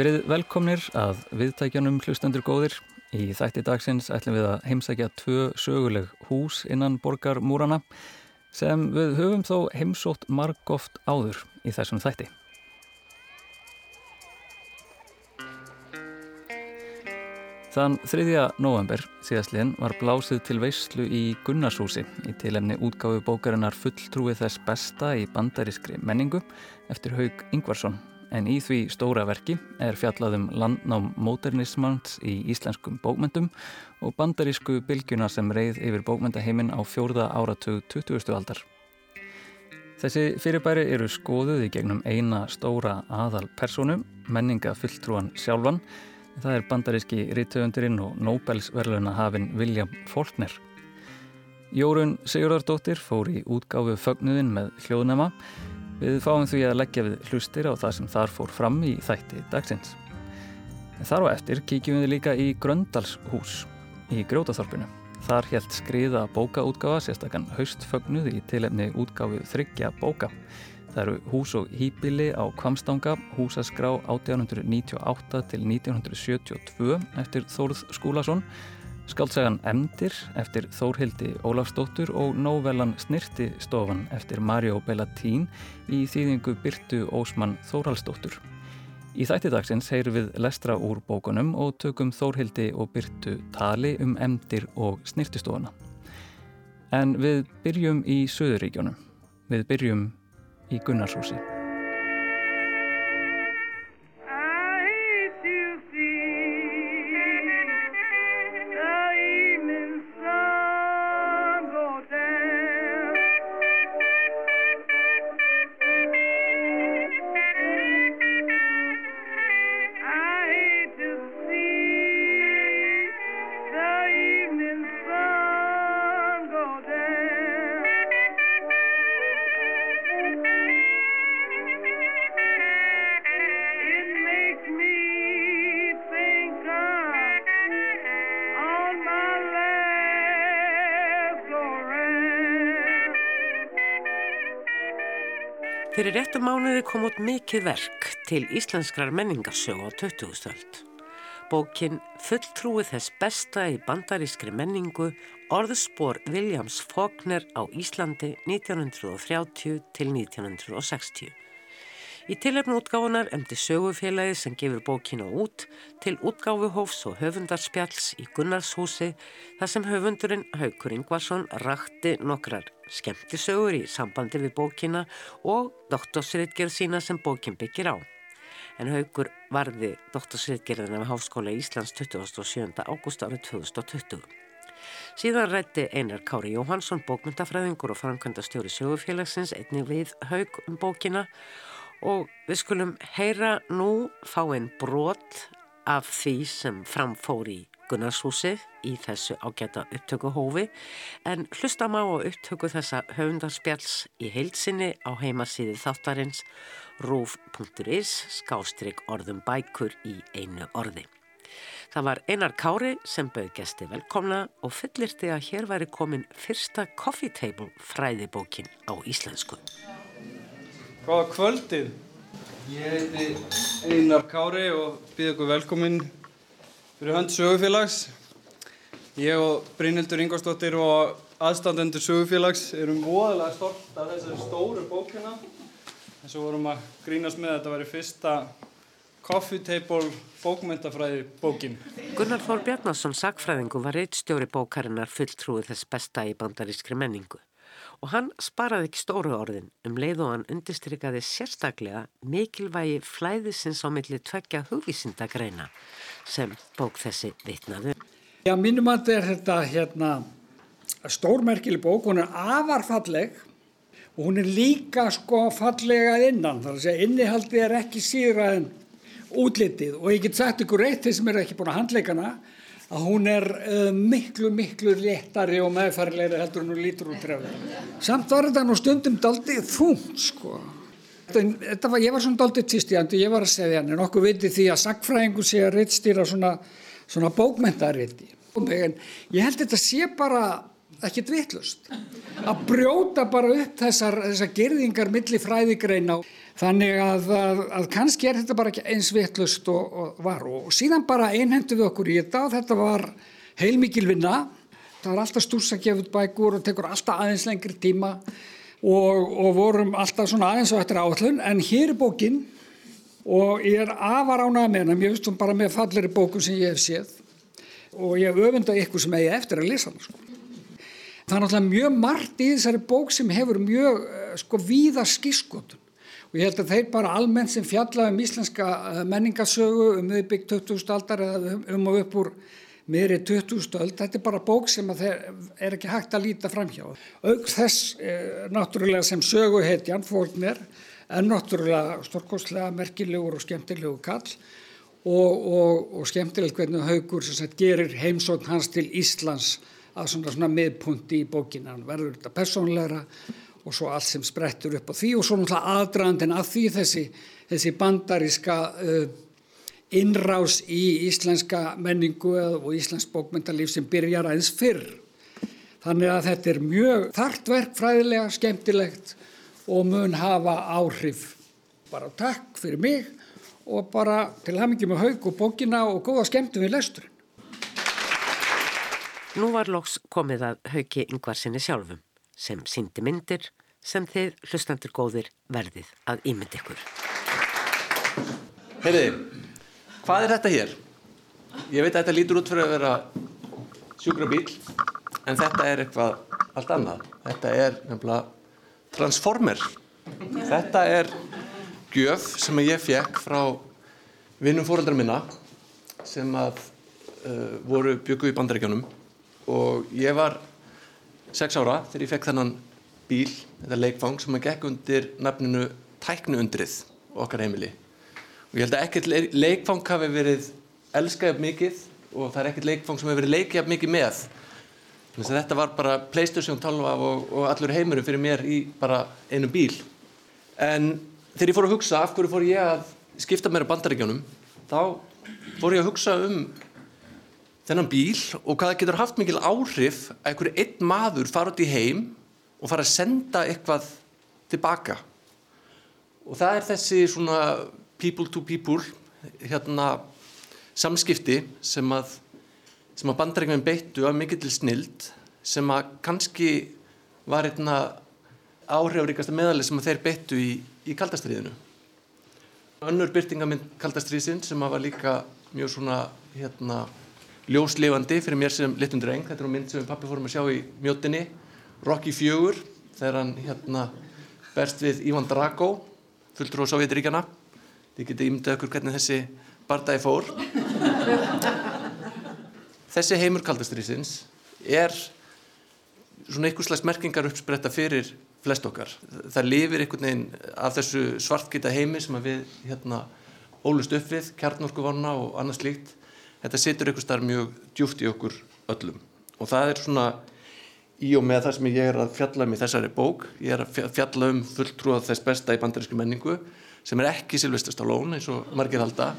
Verið velkomnir að viðtækjanum hlustendur góðir. Í þætti dagsins ætlum við að heimsækja tvö söguleg hús innan borgarmúrana sem við höfum þó heimsótt margóft áður í þessum þætti. Þann 3. november síðastliðin var blásið til veyslu í Gunnarshúsi í tilemni útgáfu bókarinnar fulltrúið þess besta í bandarískri menningu eftir Haug Ingvarsson en í því stóra verki er fjallaðum landnám móternismans í íslenskum bókmyndum og bandarísku bylgjuna sem reið yfir bókmyndaheiminn á fjórða áratug 20. aldar. Þessi fyrirbæri eru skoðuð í gegnum eina stóra aðal personu, menninga fulltrúan sjálfan, það er bandaríski rítöfundurinn og Nobelsverluna hafinn William Faulkner. Jórun Sigurðardóttir fór í útgáfu fögnuðin með hljóðnema Við fáum því að leggja við hlustir á það sem þar fór fram í þætti dagsins. Þar á eftir kíkjum við líka í Gröndalshús í Grjótaþorpinu. Þar helt skriða bókaútgáfa sérstakann haustfögnuð í tilefni útgáfu þryggja bóka. Það eru hús og hýpili á Kvamstanga, húsaskrá 1898 til 1972 eftir Þórð Skúlason Skaldsagan Emdir eftir Þórhildi Ólafsdóttur og nóvelan Snirtistofan eftir Mario Bellatín í þýðingu Byrtu Ósmann Þórhalsdóttur. Í þættidagsins heyru við lestra úr bókunum og tökum Þórhildi og Byrtu tali um Emdir og Snirtistofana. En við byrjum í Suðuríkjónum. Við byrjum í Gunnarshúsi. Mánuði kom út mikið verk til íslenskrar menningarsjó á 2000-öld. Bókin Fulltrúið þess besta í bandarískri menningu orðspor Williams Faulkner á Íslandi 1930 til 1960. Í tilöfnu útgáfunar emdi sögufélagi sem gefur bókina út til útgáfuhófs og höfundarspjalls í Gunnarshúsi þar sem höfundurinn Haukur Ingvarsson rakti nokkrar skemmtisögur í sambandi við bókina og doktorsritgerð sína sem bókin byggir á. En Haukur varði doktorsritgerðina við Háskóla Íslands 27. ágúst árið 2020. Síðan rætti Einar Kári Jóhansson, bókmyndafræðingur og framkvæmda stjóri sögufélagsins einnig við Haug um bókina og við skulum heyra nú fá einn brot af því sem framfór í Gunnarshúsi í þessu ágæta upptökuhófi en hlusta má á upptöku þessa höfundarspjalls í heilsinni á heimasíði þáttarins rúf.is skástrygg orðum bækur í einu orði. Það var Einar Kári sem bauð gæsti velkomna og fullirti að hér væri komin fyrsta coffee table fræðibókin á íslensku. Góða kvöldið. Ég heiti Einar Kári og býð okkur velkominn fyrir hönd sögufélags. Ég og Brynhildur Ingvarsdóttir og aðstandendur sögufélags erum óðurlega stolt af þessari stóru bókina. Þess að vorum að grínast með að þetta væri fyrsta coffee table bókmyndafræði bókin. Gunnar Þór Bjarnarsson, sagfræðingu, var eitt stjóri bókarinnar fulltrúið þess besta í bandarískri menningu og hann sparaði ekki stóru orðin um leið og hann undistrykkaði sérstaklega mikilvægi flæðisins á milli tveggja hugvísindagreina sem bók þessi vitnaðu. Já, mínum að þetta er þetta hérna, stórmerkili bók, hún er afarfalleg og hún er líka sko fallega innan, þar að segja innihaldið er ekki síðra en útlitið og ég get sagt ykkur eitt þeir sem eru ekki búin að handleikana að hún er uh, miklu, miklu léttari og meðfærilegri heldur en hún lítur út trefður. Samt var þetta nú stundum daldið þúnt, sko. Var, ég var svona daldið týstjandi, ég var að segja hann, en okkur viti því að sagfræðingu sé að reittstýra svona, svona bókmentaríti. En ég held þetta sé bara ekkert vittlust. Að brjóta bara upp þessar, þessar gerðingar milli fræðigreina. Þannig að, að, að kannski er þetta bara ekki eins vittlust og, og var. Og síðan bara einhendu við okkur í þetta og þetta var heilmikil vinna. Það var alltaf gefa út bækur og tekur alltaf aðeins lengri tíma og, og vorum alltaf svona aðeins á eftir áallun. En hér er bókinn og ég er afar ánað með hennar. Mér finnst hún bara með falleri bókum sem ég hef séð og ég öfunda ykkur sem eigi eftir að lesa hana sko. Það er náttúrulega mjög margt í þessari bók sem hefur mjög eh, sko víða skískotun og ég held að þeir bara almennt sem fjalla um íslenska eh, menningasögu um viðbygg 20. aldar eða um, um og upp úr meiri 20. öld, þetta er bara bók sem er ekki hægt að líta fram hjá. Aug þess eh, náttúrulega sem sögu heitjan fólknir er náttúrulega stórkostlega merkilegur og skemmtilegur kall og, og, og skemmtilegt hvernig haugur sagt, gerir heimsókn hans til Íslands að svona, svona miðpunti í bókina hann verður þetta persónleira og svo allt sem sprettur upp á því og svo náttúrulega aðdraðandin að því þessi, þessi bandaríska uh, innrás í íslenska menningu og íslensk bókmyndalíf sem byrjar aðeins fyrr þannig að þetta er mjög þart verk fræðilega, skemmtilegt og mun hafa áhrif bara takk fyrir mig og bara til hamingi með haug og bókina og góða skemmtum við lesturinn. Nú var loks komið að hauki yngvarsinni sjálfum sem síndi myndir sem þið hlustandur góðir verðið að ímynd ykkur. Heyriði, hvað er þetta hér? Ég veit að þetta lítur út fyrir að vera sjúkrabíl en þetta er eitthvað allt annað. Þetta er nefnilega transformer. Þetta er gjöf sem ég fekk frá vinnum fóröldrar minna sem að uh, voru byggu í bandaríkjónum og ég var sex ára þegar ég fekk þennan bíl, þetta leikfang sem að gekk undir nafninu tæknuundrið okkar heimili og ég held að ekkert leikfang hafi verið elskað mikið og það er ekkert leikfang sem hefur verið leikjað mikið með. Þannig að þetta var bara Playstation 12 og, og allur heimurum fyrir mér í bara einu bíl. En þegar ég fór að hugsa af hverju fór ég að skipta mér á bandaríkjónum þá fór ég að hugsa um þennan bíl og hvað getur haft mikil áhrif að einhverju einn maður fara út í heim og fara að senda eitthvað tilbaka. Og það er þessi svona people to people hérna samskipti sem að sem að bandaríkjónum beittu af mikill snild sem að kannski var einna áhrifríkasta meðalið sem þeir beittu í í kaldastriðinu. Önnur byrtingamind kaldastriðsinn sem var líka mjög svona hérna, ljóslefandi fyrir mér sem litum dreng. Þetta er mynd sem pappi fórum að sjá í mjótinni, Rocky Fjögur, þegar hann hérna, berst við Ívan Drago, fulltrú á Sovjetiríkjana. Þið getið ímyndað okkur hvernig þessi bardagi fór. Þessi heimur kaldastriðsins er svona einhvers slags merkingar uppspretta fyrir flest okkar. Það lifir einhvern veginn af þessu svartgita heimi sem við hérna ólust upp við, kjarnorkuvanna og annað slíkt. Þetta situr einhvers starf mjög djúft í okkur öllum. Og það er svona í og með það sem ég er að fjalla um í þessari bók. Ég er að fjalla um fulltrúað þess besta í bandarísku menningu sem er ekki Silvestre Stallone eins og margir halda,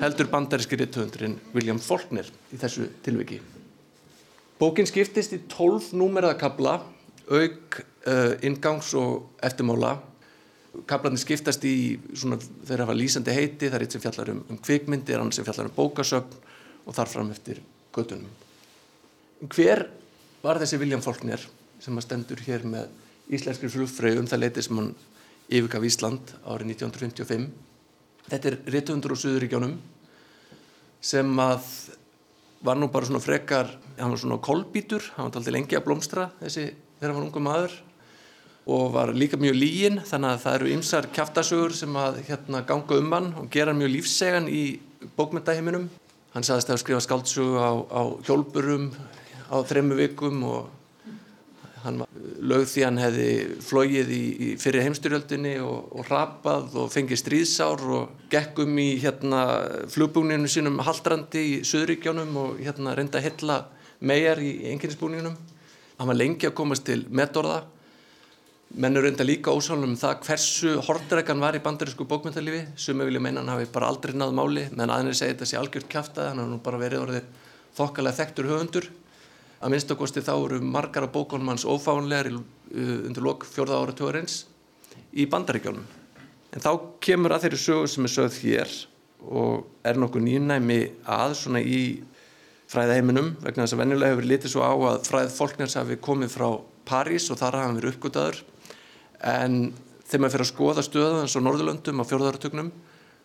heldur bandaríski rittöfundurinn William Faulkner í þessu tilviki. Bókin skiptist í tólf númeraðakabla auk uh, ingangs og eftirmála kaplarnir skiptast í svona, þeir hafa lýsandi heiti, það er eitt sem fjallar um, um kvikmyndir, annar sem fjallar um bókasögn og þar fram eftir göttunum. Hver var þessi William Faulkner sem að stendur hér með íslenskri flugfröyu um það leiti sem hann yfirgaf Ísland árið 1955. Þetta er réttundur úr Suðuríkjónum sem að var nú bara svona frekar, hann var svona kolbítur, hann var alltaf lengi að blómstra þessi þegar hann var ungu maður og var líka mjög lígin þannig að það eru ymsar kæftasögur sem að hérna, ganga um hann og gera mjög lífsegan í bókmyndaheiminum. Hann saðist að skrifa skáldsögu á, á hjólpurum á þremmu vikum og hann lögð því hann hefði flóið í, í fyrir heimstyrjöldinni og, og rapað og fengið stríðsár og gekk um í hérna, flugbúninu sínum haldrandi í Suðuríkjónum og hérna, reynda að hella megar í enginnsbúningunum hann var lengi að komast til metorða. Menn eru enda líka ósálum um það hversu hordreikan var í bandarísku bókmyndalífi sem við viljum meina hann hafi bara aldrei náð máli menn aðeins segja þetta sé algjört kæftað hann hafi nú bara verið orðið þokkalega þekktur höfundur að minnstakosti þá eru margar af bókunum hans ófánlegar uh, undir lok fjörða ára tjóðarins í bandaríkjónum. En þá kemur að þeirri sögu sem er sögð hér og er nokkuð nýjumnæmi að svona í fræðaheiminum vegna þess að venjulega hefur litið svo á að fræð fólknars hafi komið frá París og þar hafa hann verið uppgötaður en þegar maður fyrir að skoða stöðu eins og Norðurlöndum á fjörðarartögnum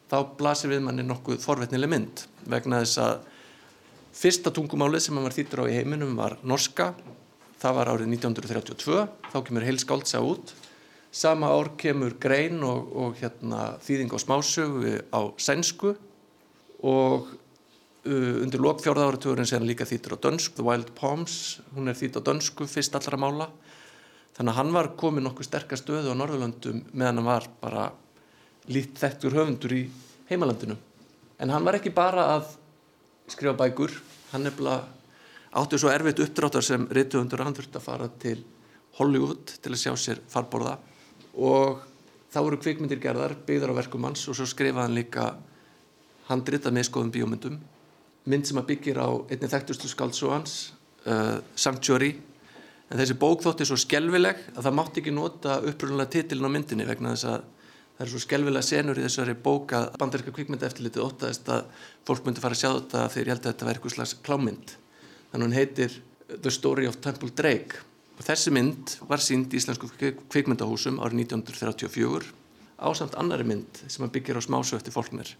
þá blasir við manni nokkuð forvetnileg mynd vegna þess að Fyrsta tungumálið sem var þýttur á í heiminum var norska. Það var árið 1932. Þá kemur heil skáltsa út. Sama ár kemur grein og, og hérna, þýðing á smásögu á sænsku og uh, undir lok fjórða áratugurinn sé hann líka þýttur á dönsku. The Wild Palms, hún er þýtt á dönsku fyrst allra mála. Þannig að hann var komið nokkuð sterkast stöðu á Norðurlöndum meðan hann var bara lít þektur höfundur í heimalandinu. En hann var ekki bara að skrifa bækur. Hann nefnilega áttu svo erfitt uppdráttar sem reytuhundur hann þurfti að fara til Hollywood til að sjá sér farborða. Og þá voru kvikmyndir gerðar byggðar á verkum hans og svo skrifaði hann líka handritað með skoðum bíómyndum. Mynd sem að byggir á einni þekktustu skáldsó hans uh, Sanctuary. En þessi bók þótti svo skjelvileg að það mátti ekki nota upprunnulega titilin á myndinni vegna þess að það er svo skelvilega senur í þessari bók að bandaríska kvikmynda eftirlitið ótaðist að fólk myndi fara að sjá þetta þegar ég held að þetta væri eitthvað slags klámynd. Þannig hún heitir The Story of Temple Drake. Og þessi mynd var sínd í Íslensku kvikmyndahúsum árið 1934 ásamt annari mynd sem að byggja á smásöfti eftir fólknir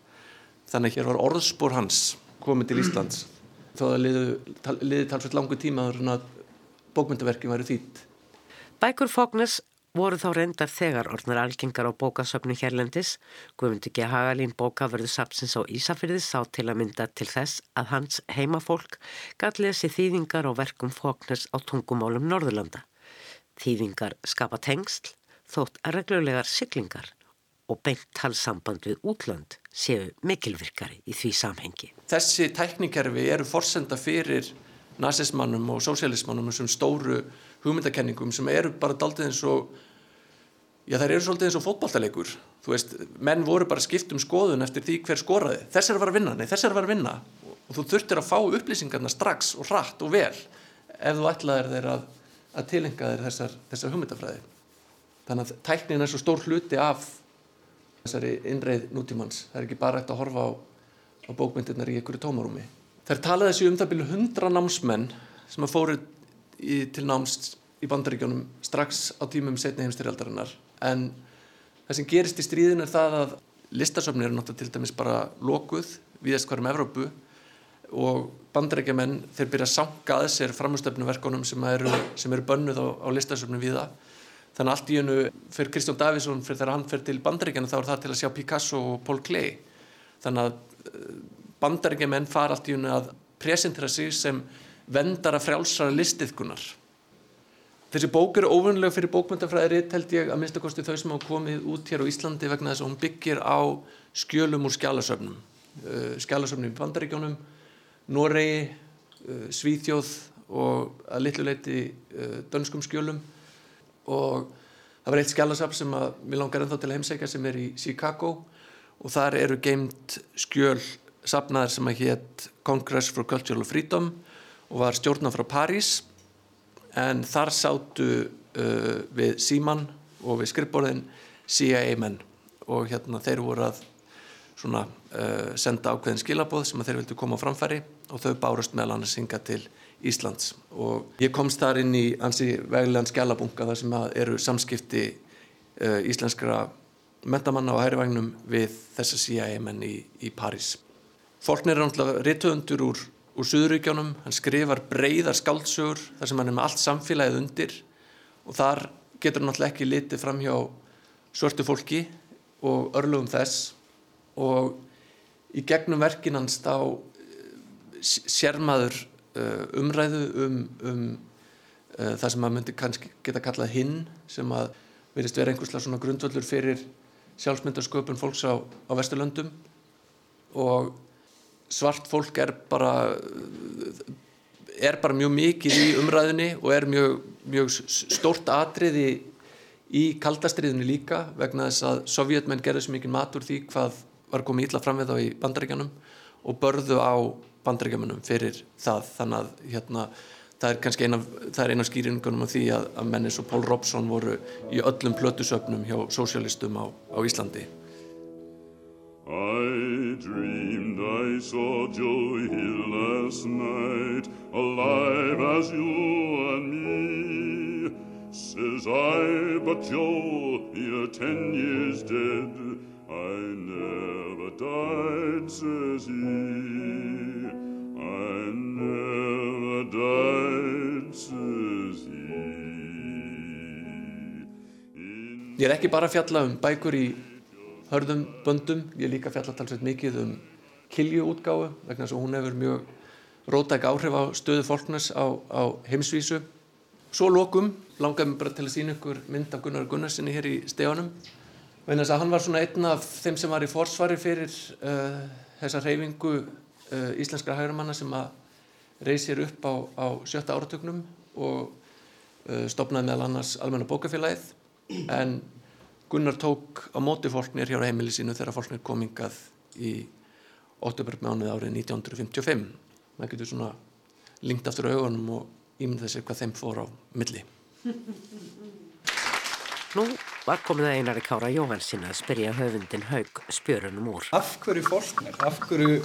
þannig að hér var orðspór hans komið til Íslands. Þó að liði, talsveit langu tíma að bókmyndaverkin væri þýtt Bækur Fóknes voru þá reyndar þegar orðnar algengar á bókasöfnu hérlendis. Guðmundi G. Hagalín bókaförðu sapsins á Ísafyrði sá til að mynda til þess að hans heimafólk gæti lesi þýðingar og verkum fókners á tungumálum Norðurlanda. Þýðingar skapa tengsl, þótt reglulegar syklingar og beint talsamband við útlönd séu mikilvirkari í því samhengi. Þessi tæknikerfi eru forsenda fyrir nazismannum og sósialismannum sem stóru hugmyndakenningum sem eru bara daldið eins og já þær eru svolítið eins og fótballtalegur þú veist, menn voru bara skipt um skoðun eftir því hver skoraði, þess er að vera að vinna nei, þess er að vera að vinna. Og þú þurftir að fá upplýsingarna strax og hratt og vel ef þú ætlaðir þeir að, að tilenga þeir þessar, þessar hugmyndafræði. Þannig að tæknin er svo stór hluti af þessari innreið nútímans. Það er ekki bara eftir að horfa á, á bókmyndirnar í einhverju tómarúmi. Þær talaði þessi um það byrju hundra námsmenn sem að fóru í, til námst í bandaríkjónum strax á tímum setni heimstyrjaldarinnar en það sem gerist í stríðin er það að listasöfni eru náttúrulega til dæmis bara lokuð viðast hverjum Evrópu og bandaríkjamenn þeir byrja að sanga að sér framstöfnuverkonum sem eru, sem eru bönnuð á, á listasöfnum viða þannig allt í hennu fyrir Kristján Davísson fyrir þegar hann fyrir til bandaríkjana þá er það til að sjá Picasso og Paul Klee. Þannig að eh, bandaríkjamenn fara allt í hennu að presentera sig sem vendara frjálsara listiðkunar. Þessi bók eru óvunlega fyrir bókmyndafræðri held ég að minnstakosti þau sem hafa komið út hér á Íslandi vegna þess að hún byggir á skjölum úr skjálasöfnum. Uh, skjálasöfnum í Bandaríkjónum, Noregi, uh, Svíþjóð og að litlu leiti uh, dönskum skjölum og það var eitt skjálasöfn sem að við langar ennþá til að heimsækja sem er í Chicago og þar eru geimt skjöl safnaðar sem að hétt Congress for Cultural Freedom og var stjórnað frá París en þar sátu uh, við Síman og við skrippborðin CIA menn og hérna þeir voru að svona, uh, senda ákveðin skilabóð sem þeir vildu koma á framfæri og þau bárust meðal annars synga til Íslands og ég komst þar inn í ansi veglegan skjálabunga þar sem eru samskipti uh, íslenskra mentamanna á hærivagnum við þessa CIA menn í, í París. Fólknir er náttúrulega rittuðundur úr úr Suðuríkjónum, hann skrifar breyðar skáldsögur þar sem hann er með allt samfélagið undir. Og þar getur hann náttúrulega ekki litið fram hjá svörtu fólki og örlugum þess. Og í gegnum verkin hans þá eh, sérmaður uh, umræðu um, um uh, það sem maður myndi kannski geta kallað hinn sem að verist vera einhverslega svona grundvöldur fyrir sjálfsmyndarsköpun fólks á, á Vesturlöndum. Og svart fólk er bara er bara mjög mikið í umræðinni og er mjög, mjög stórt atriði í kaldastriðinu líka vegna þess að sovjetmenn gerði svo mikið matur því hvað var komið ítla fram við þá í bandaríkjanum og börðu á bandaríkjamanum fyrir það. Þannig að hérna, það er kannski eina, eina skýringunum af því að, að menni svo Pól Robson voru í öllum plötusöfnum hjá sósialistum á, á Íslandi I dreamed I saw Joe Hill last night, alive as you and me. Says I, but Joe, you're ten years dead. I never died, says he. I never died, says he. In Ég er ekki bara að fjalla um bækur í hörðum böndum, ég líka að fjalla talsveit mikið um kilju útgáfu vegna þess að hún hefur mjög rótæk áhrif á stöðu fólknars á, á heimsvísu. Svo lokum langaði mig bara til að sína ykkur mynd af Gunnar Gunnarsinni hér í stegunum vegna þess að hann var svona einn af þeim sem var í forsvari fyrir uh, þessa reyfingu uh, íslenskra hægurumanna sem að reysir upp á, á sjötta áratögnum og uh, stopnaði meðal annars almenna bókafélagið. En Gunnar tók á móti fólknir hér á heimili sínu þegar fólknir komingað í óttubergmánuð árið 1955 maður getur svona lingt aftur augunum og ímyndið sér hvað þeim fór á milli Nú var komið að Einari Kára Jóhannsson að spyrja höfundin Haug spjörunum úr. Af hverju fólknir? Af hverju,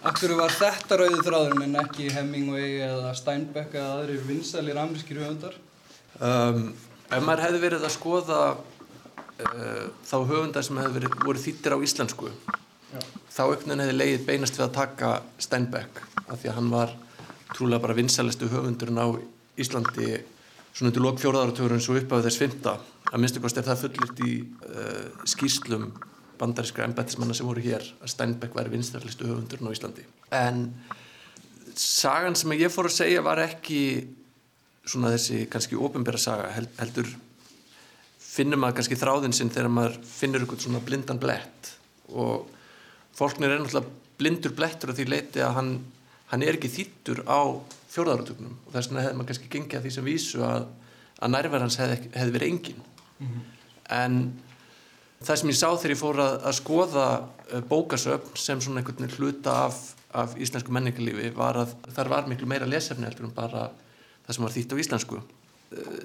af hverju var þetta rauðið þráðurinn en ekki Hemingway eða Steinbeck eða aðrir vinsælir amerískir höfundar? um, Ef maður hefði verið að skoða uh, þá höfundar sem hefði verið, voru þýttir á íslensku þá auknin hefði leið beinast við að taka Steinbeck af því að hann var trúlega bara vinsælistu höfundurinn á Íslandi svona til lok fjóraðaratugurinn svo upp af þess fymta að minnstu kost er það fullirt í uh, skýrslum bandarískra embættismanna sem voru hér að Steinbeck væri vinsælistu höfundurinn á Íslandi. En sagan sem ég fór að segja var ekki svona þessi kannski ofinbæra saga hel- heldur finnur maður kannski þráðin sinn þegar maður finnur eitthvað svona blindan blett. Og fólknir er náttúrulega blindur blettur að því leiti að hann, hann er ekki þýttur á fjórðaratugnum og þess vegna hefði maður kannski gengið að því sem vísu að, að nærverðans hefði, ekki- hefði verið engin. En það sem ég sá þegar ég fór að, að skoða uh, bókasöfn sem svona einhvern veginn hluta af, af íslensku menningarlífi var að þar var miklu meira lesefni heldur en bara það sem var þýtt á íslensku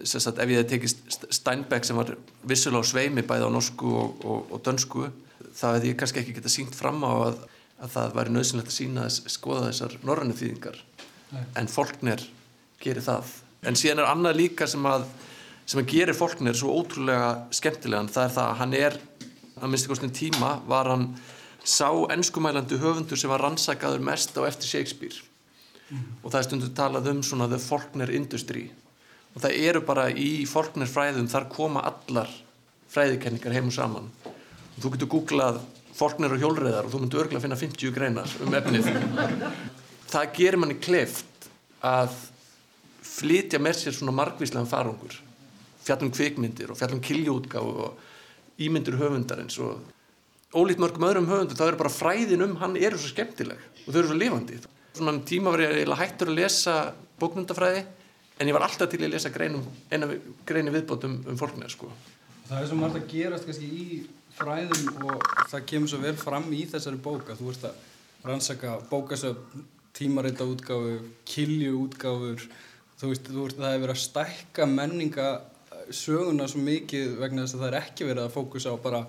sagt ef ég hefði tekið St- Steinbeck sem var vissulega á sveimi bæði á norsku og, og, og dönsku þá hefði ég kannski ekki getað sínt fram á að, að það væri nöðsynlegt að sína þess, skoða þessar norrænu þýðingar. En fólknir gerir það. En síðan er annað líka sem að sem að gerir fólknir svo ótrúlega skemmtilegan. Það er það að hann er að minnst kostin tíma var hann sá enskumælandi höfundur sem var rannsakaður mest á eftir Shakespeare. Og það er stundu talað um svona the Faulkner industry og það eru bara í Faulkner fræðum þar koma allar fræðikenningar heim og saman. Og þú getur googlað Faulkner og hjólreiðar og þú myndir örgulega finna 50 greinar um efnið. Það gerir manni kleift að flytja með sér svona margvíslegan farangur fjallum kvikmyndir og fjallum kiljóutgáfu og ímyndir höfundarins og ólíkt mörgum öðrum höfundur þá eru bara fræðin um hann eru svo skemmtileg og þau eru svo lifandi. Svona um tíma var ég eiginlega hættur að lesa bókmyndafræði en ég var alltaf til að lesa greinum, eina vi- greini viðbótum um fólknir sko. Það er svo margt að gerast kannski í fræðum og það kemur svo vel fram í þessari bóka. Þú ert að rannsaka bókasöfn, tímarita útgáfu, kilju útgáfur. Þú veist, þú veist, það er verið að stækka menninga söguna svo mikið vegna þess að það er ekki verið að fókusa á bara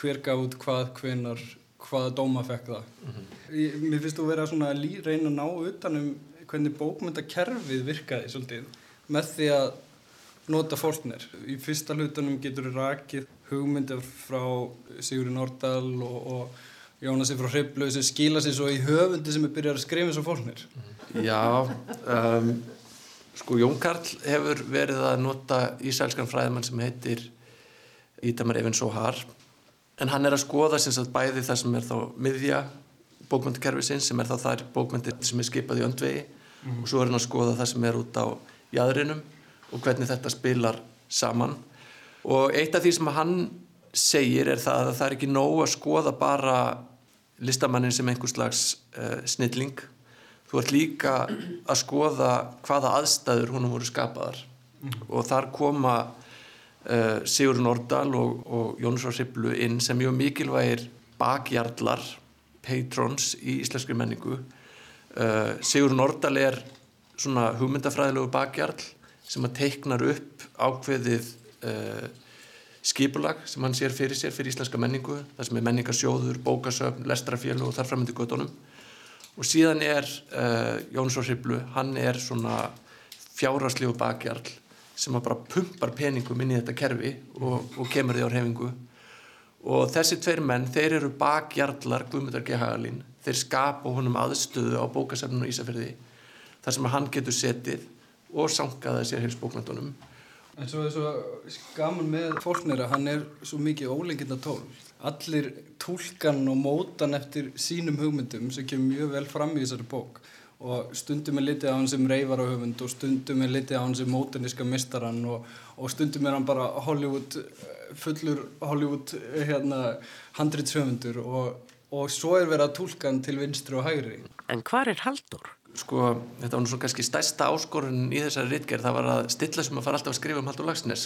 hver gaf út hvað, hvenar, hvaða dóma fekk það. Ég, mér finnst þú svona að reyna að ná utanum hvernig bókmyndakerfið virkaði svolítið með því að nota fólknir. Í fyrsta hlutunum getur við rakið hugmyndir frá Sigurinn Nordal og, og Jónasi frá Hriblu sem skila sér svo í höfundi sem er byrjað að skrifa og fólknir. Já um, sko Jón Karl hefur verið að nota ísælskan fræðimann sem heitir Ítamar Evin Sohar en hann er að skoða sem sagt bæði það sem er þá miðja bókmyndakerfisins sem er þá þær bókmyndir sem er skipað í öndvegi og svo er hann að skoða það sem er út á jæðrinum og hvernig þetta spilar saman. Og eitt af því sem hann segir er það að það er ekki nóg að skoða bara listamannin sem einhvers slags uh, snilling. Þú ert líka að skoða hvaða aðstæður honum voru skapaðar. Og þar koma uh, Sigur Nordal og, og Jónus Frá Hriblu inn sem mjög mikilvægir bakjarlar patrons í íslenskri menningu uh, Sigur Nordal er svona hugmyndafræðilegu bakjarl sem að teiknar upp ákveðið uh, skipulag sem hann sér fyrir sér fyrir íslenska menningu, það sem er menningarsjóður, bókasöfn, lestrafélag og þarframöndi göttunum og síðan er uh, Jóns og Hriblu, hann er svona fjárháslegu bakjarl sem að bara pumpar peningum inn í þetta kerfi og, og kemur því á reyfingu og þessi tveir menn, þeir eru bakjarlar Guðmundar G. Hagalín þeir skapa honum aðstöðu á bókasefnun og Ísafjörði þar sem hann getur setið og sankaða sér heilsbóknandunum En svo er svo gaman með fólknir að hann er svo mikið ólenginna tól. Allir tólkan og mótan eftir sínum hugmyndum sem kemur mjög vel fram í þessari bók og stundum er litið á hann sem reyfar á hugmynd og stundum er litið á hann sem mótaniska mistarann og, og stundum er hann bara Hollywood, fullur Hollywood hérna, handrýtshöfundur og, og svo er verið að tólka hann til vinstri og hægri. En hvar er Haldur? sko, þetta var nú svo kannski stærsta áskorun í þessari ritgerð, það var að stilla sem að fara alltaf að skrifa um Haldur Lagsnes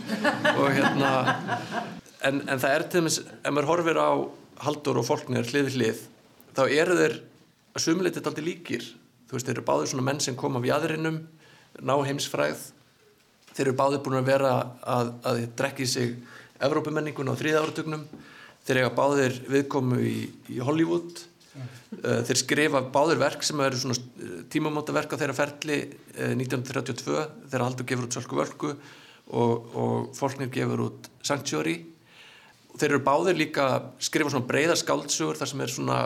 og hérna en, en það er til dæmis, ef maður horfir á Haldur og fólknir hlið við hlið þá eru þeir að sumleitið aldrei líkir, þú veist, þeir eru báðir svona menn sem koma við aðrinnum ná heimsfræð þeir eru báðir búin að vera að, að drekki sig Evrópumenningun á þrýða áratögnum þeir eiga báðir viðkomu í, í Hollywood. Eh, þeir skrifa báður verk sem eru svona eh, tímamóta verk á þeirra ferli 1932 eh, þeirra haldur gefur út Sölku Völku og, og Fólknir gefur út Sanctuary. Þeir eru báður líka skrifa svona breyðar skáldsögur þar sem er svona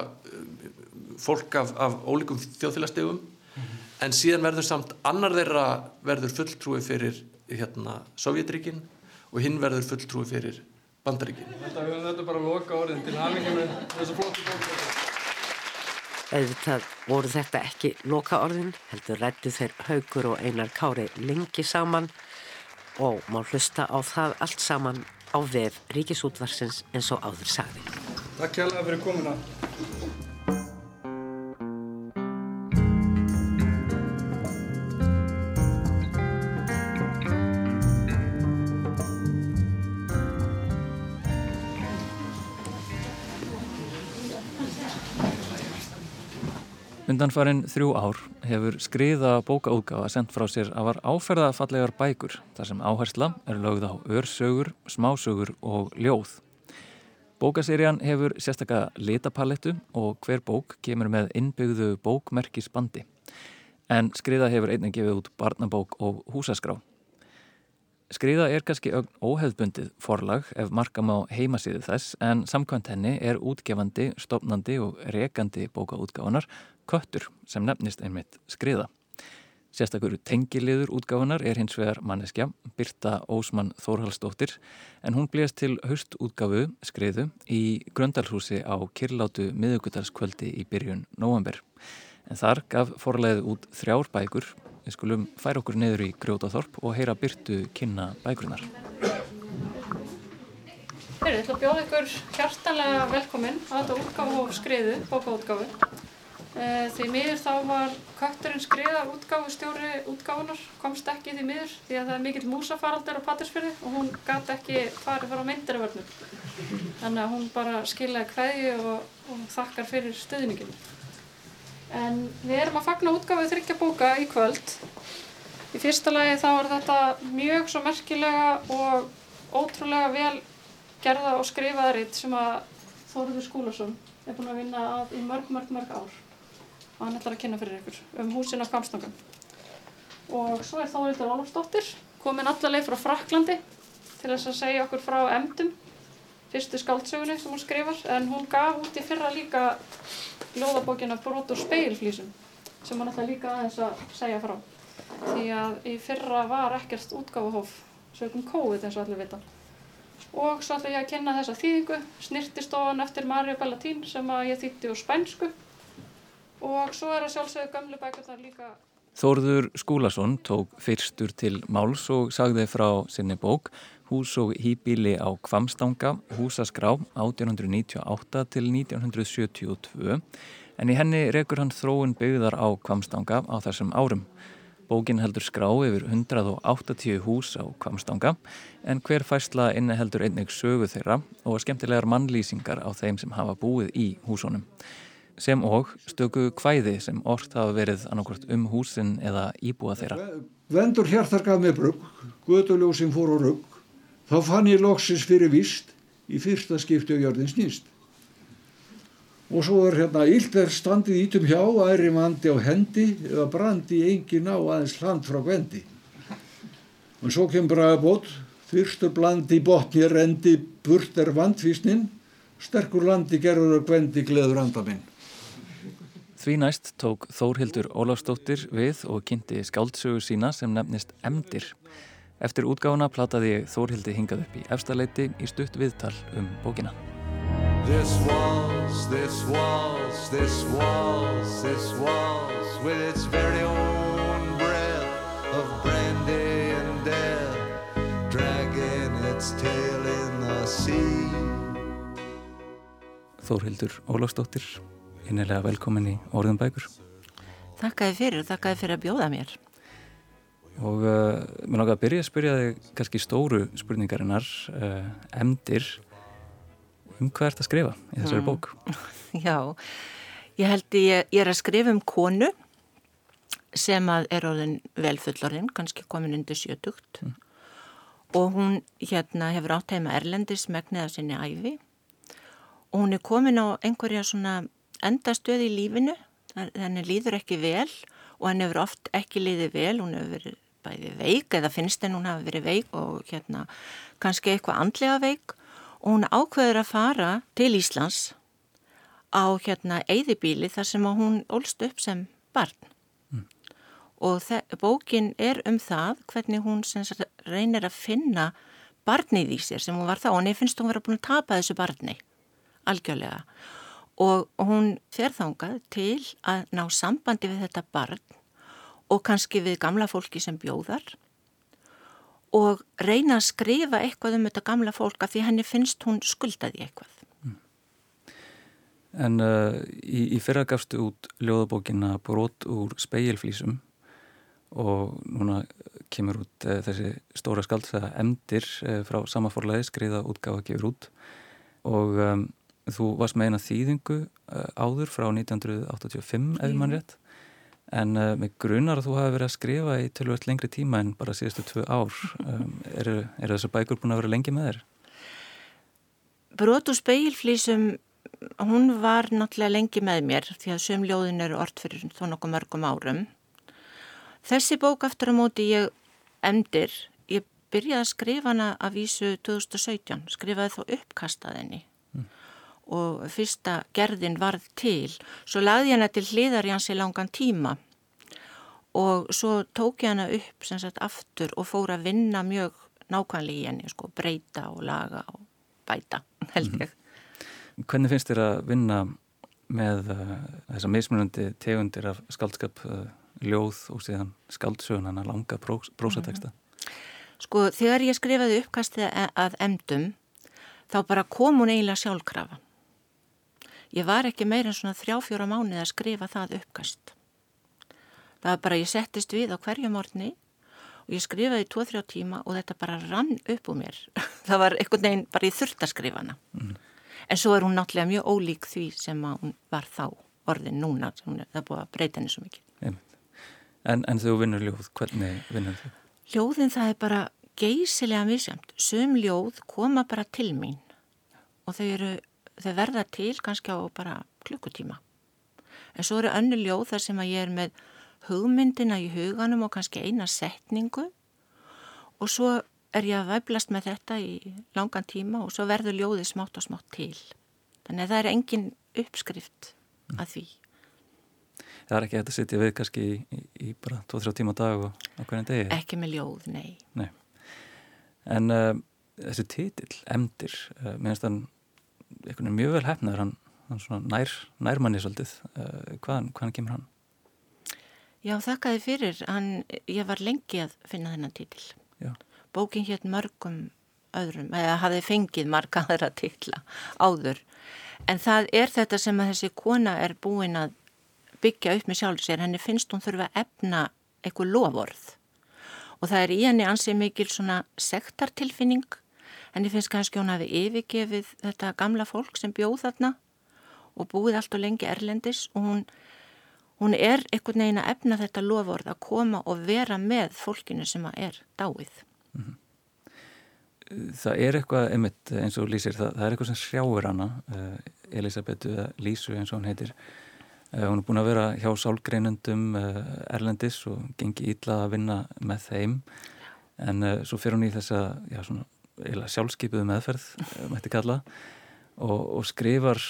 fólk af, af ólíkum þjóðfélagstegum mm -hmm. en síðan verður samt annar þeirra verður fulltrúi fyrir hérna Sovjetríkin og hinn verður fulltrúi fyrir Bandaríkin Þetta, þetta er bara loka orðin til hafinginu þessu flottu bók Auðvitað voru þetta ekki loka orðin, heldur rættu þeir haugur og einar kári lengi saman og má hlusta á það allt saman á vef Ríkisútvarsins eins og áður sagði. Takk hjálpa fyrir komuna. Undanfarin þrjú ár hefur skriða bókaútgáfa sendt frá sér að var áferðafallegar bækur þar sem áhersla er lögð á örsögur, smásögur og ljóð. Bókaserían hefur sérstaklega litapalettu og hver bók kemur með innbyggðu bókmerkisbandi. En skriða hefur einnig gefið út barnabók og húsaskrá. Skriða er kannski óheðbundið forlag ef markam á heimasíðu þess en samkvæmt henni er útgefandi, stopnandi og rekandi bókaútgáfanar köttur sem nefnist einmitt skriða. Sérstakur tengiliður útgáfanar er hins vegar manneskja, Birta Ósmann Þórhalsdóttir, en hún blést til haustútgáfu skriðu í Gröndalhúsi á Kirlátu miðugutalskvöldi í byrjun november. En þar gaf forleiði út þrjár bækur, við skulum færa okkur niður í Grjótaþorp og heyra Birtu kynna bækurnar. Þeir eru til að bjóða ykkur hjartanlega velkomin á þetta útgáfu og skriðu, bókaútgáfu. Eh, því miður þá var kötturinn skriða útgáfustjóri útgáfunar, komst ekki því miður því að það er mikill músafaraldur á Patrísfjörði og hún gæti ekki farið fara á myndirvörnum. Þannig að hún bara skiljaði hverju og, og þakkar fyrir stuðninginu. En við erum að fagna útgáfið þryggja bóka í kvöld. Í fyrsta lagi þá er þetta mjög svo merkilega og ótrúlega vel gerða og skrifaða ritt sem að Þóruður Skúlason er búin að vinna að í mörg, mörg, mörg ár og hann ætlar að kynna fyrir ykkur um húsin á Kamstangum. Og svo er Þórildur Ólafsdóttir komin allarleið frá Fraklandi til þess að segja okkur frá emdum, fyrstu skáldsögunni sem hún skrifar, en hún gaf út í fyrra líka lóðabókina Brot og speilflísum sem hann ætlar líka aðeins að segja frá. Því að í fyrra var ekkert útgáfuhóf sögum COVID eins og allir vita. Og svo ætla ég að kynna þessa þýðingu, snirtistofan eftir Marja Bellatín sem ég þýtti úr spænsku og svo er að sjálfsögðu gamlu bækurnar líka. Þórður Skúlason tók fyrstur til máls og sagði frá sinni bók Hús og hýbíli á Kvamstanga, húsaskrá 1898 til 1972 en í henni rekur hann þróun byggðar á Kvamstanga á þessum árum. Bókin heldur skrá yfir 180 hús á Kvamstanga en hver fæsla inni heldur einnig sögu þeirra og skemmtilegar mannlýsingar á þeim sem hafa búið í húsunum. Sem og stöku kvæði sem orkt hafa verið annarkvort um húsin eða íbúa þeirra. Vendur hjartar gaf mig brugg, göduljósin fór á rugg, þá fann ég loksis fyrir vist í fyrsta skipti á jörðin snýst. Og svo er hérna, illt er standið ítum hjá, æri mandi á hendi, eða brandi engin á aðeins hland frá gvendi. Og svo kemur bragabót, fyrstur blandi botni rendi, burt er vandfísnin, sterkur landi gerður og gvendi gleður andaminn. Því næst tók Þórhildur Ólafsdóttir við og kynnti skáldsögu sína sem nefnist Emdir. Eftir útgáfuna plataði ég Þórhildi hingað upp í efstaleiti í stutt viðtal um bókina. This was, this was, this was, this was With its very own breath of brandy and death Dragging its tail in the sea Þórhildur Ólafsdóttir innilega velkomin í Orðum bækur. Þakkaði fyrir, þakkaði fyrir að bjóða mér. Og uh, mér langar að byrja að spyrja þig kannski stóru spurningarinnar, uh, emdir, um hvað ert að skrifa í þessari mm. bók? Já, ég held ég, ég er að skrifa um konu sem að er orðin velfullorinn, kannski komin undir sjötugt mm. og hún hérna hefur átt heima Erlendis megnið af sinni æfi og hún er komin á einhverja svona endastöð í lífinu, henni líður ekki vel og henni hefur oft ekki líðið vel, hún hefur verið bæði veik eða finnst henni hún hafi verið veik og hérna kannski eitthvað andlega veik. Og hún ákveður að fara til Íslands á hérna eigðibíli þar sem hún ólst upp sem barn. Mm. og bókin er um það hvernig hún reynir að finna barnið í sér sem hún var þá. Og henni finnst hún verið að búin að tapa þessu barni algjörlega og hún fer þangað til að ná sambandi við þetta barn og kannski við gamla fólki sem bjóðar og reyna að skrifa eitthvað um þetta gamla fólka því henni finnst hún skuldaði eitthvað. En uh, í, í fyrra gafstu út ljóðabókina Brot úr speilflísum og núna kemur út uh, þessi stóra skaldsaða Emdir uh, frá samaforlaði skriða útgáða gefur út og um, þú varst með eina þýðingu uh, áður frá 1985 ef mann rétt. En uh, með grunar að þú hafi verið að skrifa í tölvöld lengri tíma en bara síðustu tvö ár. Um, eru er þessar bækur búin að vera lengi með þér? Brot og speilflísum hún var náttúrulega lengi með mér því að sömljóðin eru orð fyrir þó nokkuð mörgum árum. Þessi bók aftur á móti ég endir ég byrjaði að skrifa hana að vísu 2017 skrifaði þó uppkastaðinni og fyrsta gerðin varð til. Svo lagði ég hana til hliðar í hans í langan tíma og svo tók ég hana upp sem sagt aftur og fór að vinna mjög nákvæmlega í henni, sko, breyta og laga og bæta, held ég. Mm. Hvernig finnst þér að vinna með uh, þessa mismunandi tegundir af skaldskap, uh, ljóð og síðan skaldsögun, hana langa prósateksta? Mm. Sko, þegar ég skrifaði uppkastið að emdum, þá bara kom hún eiginlega sjálfkrafa. Ég var ekki meira en svona þrjá-fjóra mánuð að skrifa það uppkast. Það var bara, ég settist við á hverju morgni og ég skrifaði tvo-þrjá tíma og þetta bara rann upp úr mér. það var einhvern veginn bara ég þurft að skrifa hana. Mm. En svo er hún náttúrulega mjög ólík því sem hún var þá orðin núna. Hún það búið að breyta henni svo mikið. En, en þú vinnur ljóð, hvernig vinnur þú? Ljóðin það er bara geysilega misjamt. Sum ljóð koma bara til mín og þau eru þau verða til kannski á bara klukkutíma. En svo eru önnu ljóð þar sem að ég er með hugmyndina í huganum og kannski eina setningu og svo er ég að væblast með þetta í langan tíma og svo verður ljóðið smátt og smátt til. Þannig að það er engin uppskrift að því. Það er ekki að sitja við kannski í, í, í bara 2-3 tíma dag og á hvernig degi? Ekki með ljóð, nei. nei. En uh, þessi títill, Emdir, uh, minnst þann einhvern veginn mjög vel hefnaður hann, hann svona nær, nærmanni svolítið. Uh, hvaðan, hvaðan kemur hann? Já, þakkaði fyrir. Hann, ég var lengi að finna þennan títil Já. bókin hétt mörgum öðrum, eða hafði fengið marga aðra titla áður. En það er þetta sem að þessi kona er búin að byggja upp með sjálf sér, henni finnst hún þurfa að efna eitthvað lovorð og það er í henni ansið mikil svona sektartilfinning henni finnst kannski hún hafi yfirgefið þetta gamla fólk sem bjóð þarna og búið allt og lengi erlendis og hún, hún er einhvern veginn að efna þetta loford að koma og vera með fólkinu sem að er dáið. Mm -hmm. Það er eitthvað, einmitt eins og lýsir, það, það er eitthvað sem sjáur hana, uh, Elisabethu Lísu eins og hún heitir. Uh, hún er búin að vera hjá sálgreinundum uh, Erlendis og gengi ítla að vinna með þeim. En svo fyrir hún í þessa já, svona, sjálfskeipuðu meðferð, mætti kalla, og, og skrifar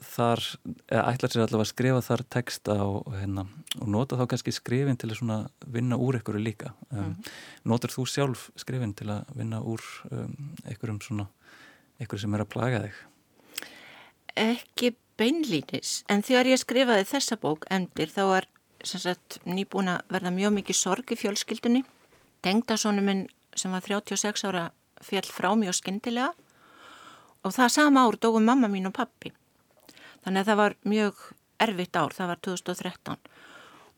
þar, eða ætlar sér allavega að skrifa þar texta og, hérna, og nota þá kannski skrifin til að vinna úr einhverju líka. Um, mm. Notar þú sjálf skrifin til að vinna úr um, einhverjum svona, einhverju sem er að plaga þig? Ekki beinlínis, en þegar ég skrifaði þessa bók endir þá var sagt, nýbúin að verða mjög mikið sorg í fjölskyldunni. Tengdasónu minn sem var 36 ára fjall frá mjög skindilega og það sama ár dói mamma mín og pappi. Þannig að það var mjög erfitt ár, það var 2013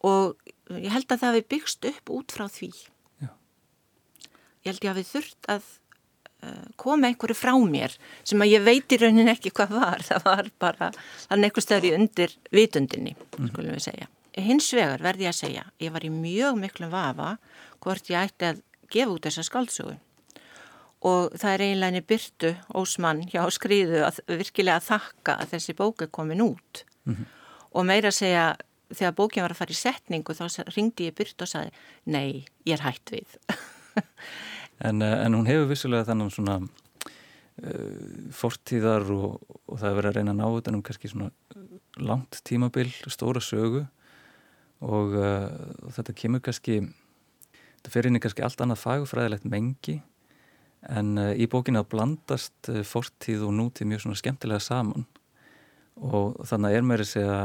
og ég held að það hefði byggst upp út frá því. Já. Ég held ég að við þurft að uh, koma einhverju frá mér sem að ég veit í raunin ekki hvað var. Það var bara, þannig einhver stöður í undir vitundinni, mm. skulum við segja. Hins vegar verði ég að segja, ég var í mjög miklum vafa hvort ég ætti að gefa út þessa skáldsögu og það er eiginlega henni byrtu ósmann hjá skriðu að virkilega að þakka að þessi bók er komin út. Mm -hmm. og meira að segja þegar bókin var að fara í setningu þá ringdi ég byrtu og sagði nei, ég er hætt við. En, eh, en hún hefur vissulega þannig svona uh, fortíðar og, og það er verið að reyna að ná þetta um kannski svona langt tímabil, stóra sögu. Og, uh, og þetta kemur kannski þetta fer inn í kannski allt annað fagfræðilegt mengi en uh, í bókinu að blandast uh, fortíð og nútíð mjög svona skemmtilega saman. Og þannig er mér að segja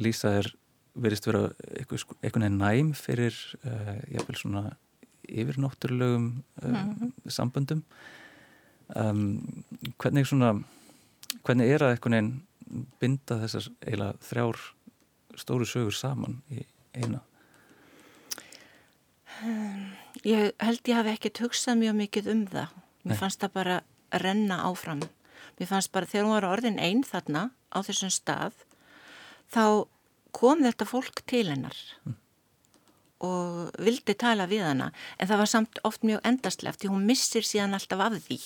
Lísa er verist vera eitthvað, eitthvað næm fyrir uh, jáfnveil svona yfirnótturlegum mm -hmm. samböndum. Um, hvernig svona hvernig er að eitthvað binda þessar eiginlega þrjár stóru sögur saman í eina? Um Ég held ég hafi ekkert hugsað mjög mikið um það. Mér Nei. fannst það bara að renna áfram. Mér fannst bara þegar hún var orðin einn þarna á þessum stað þá kom þetta fólk til hennar mm. og vildi tala við hana en það var samt oft mjög endastleft því hún missir síðan alltaf af því.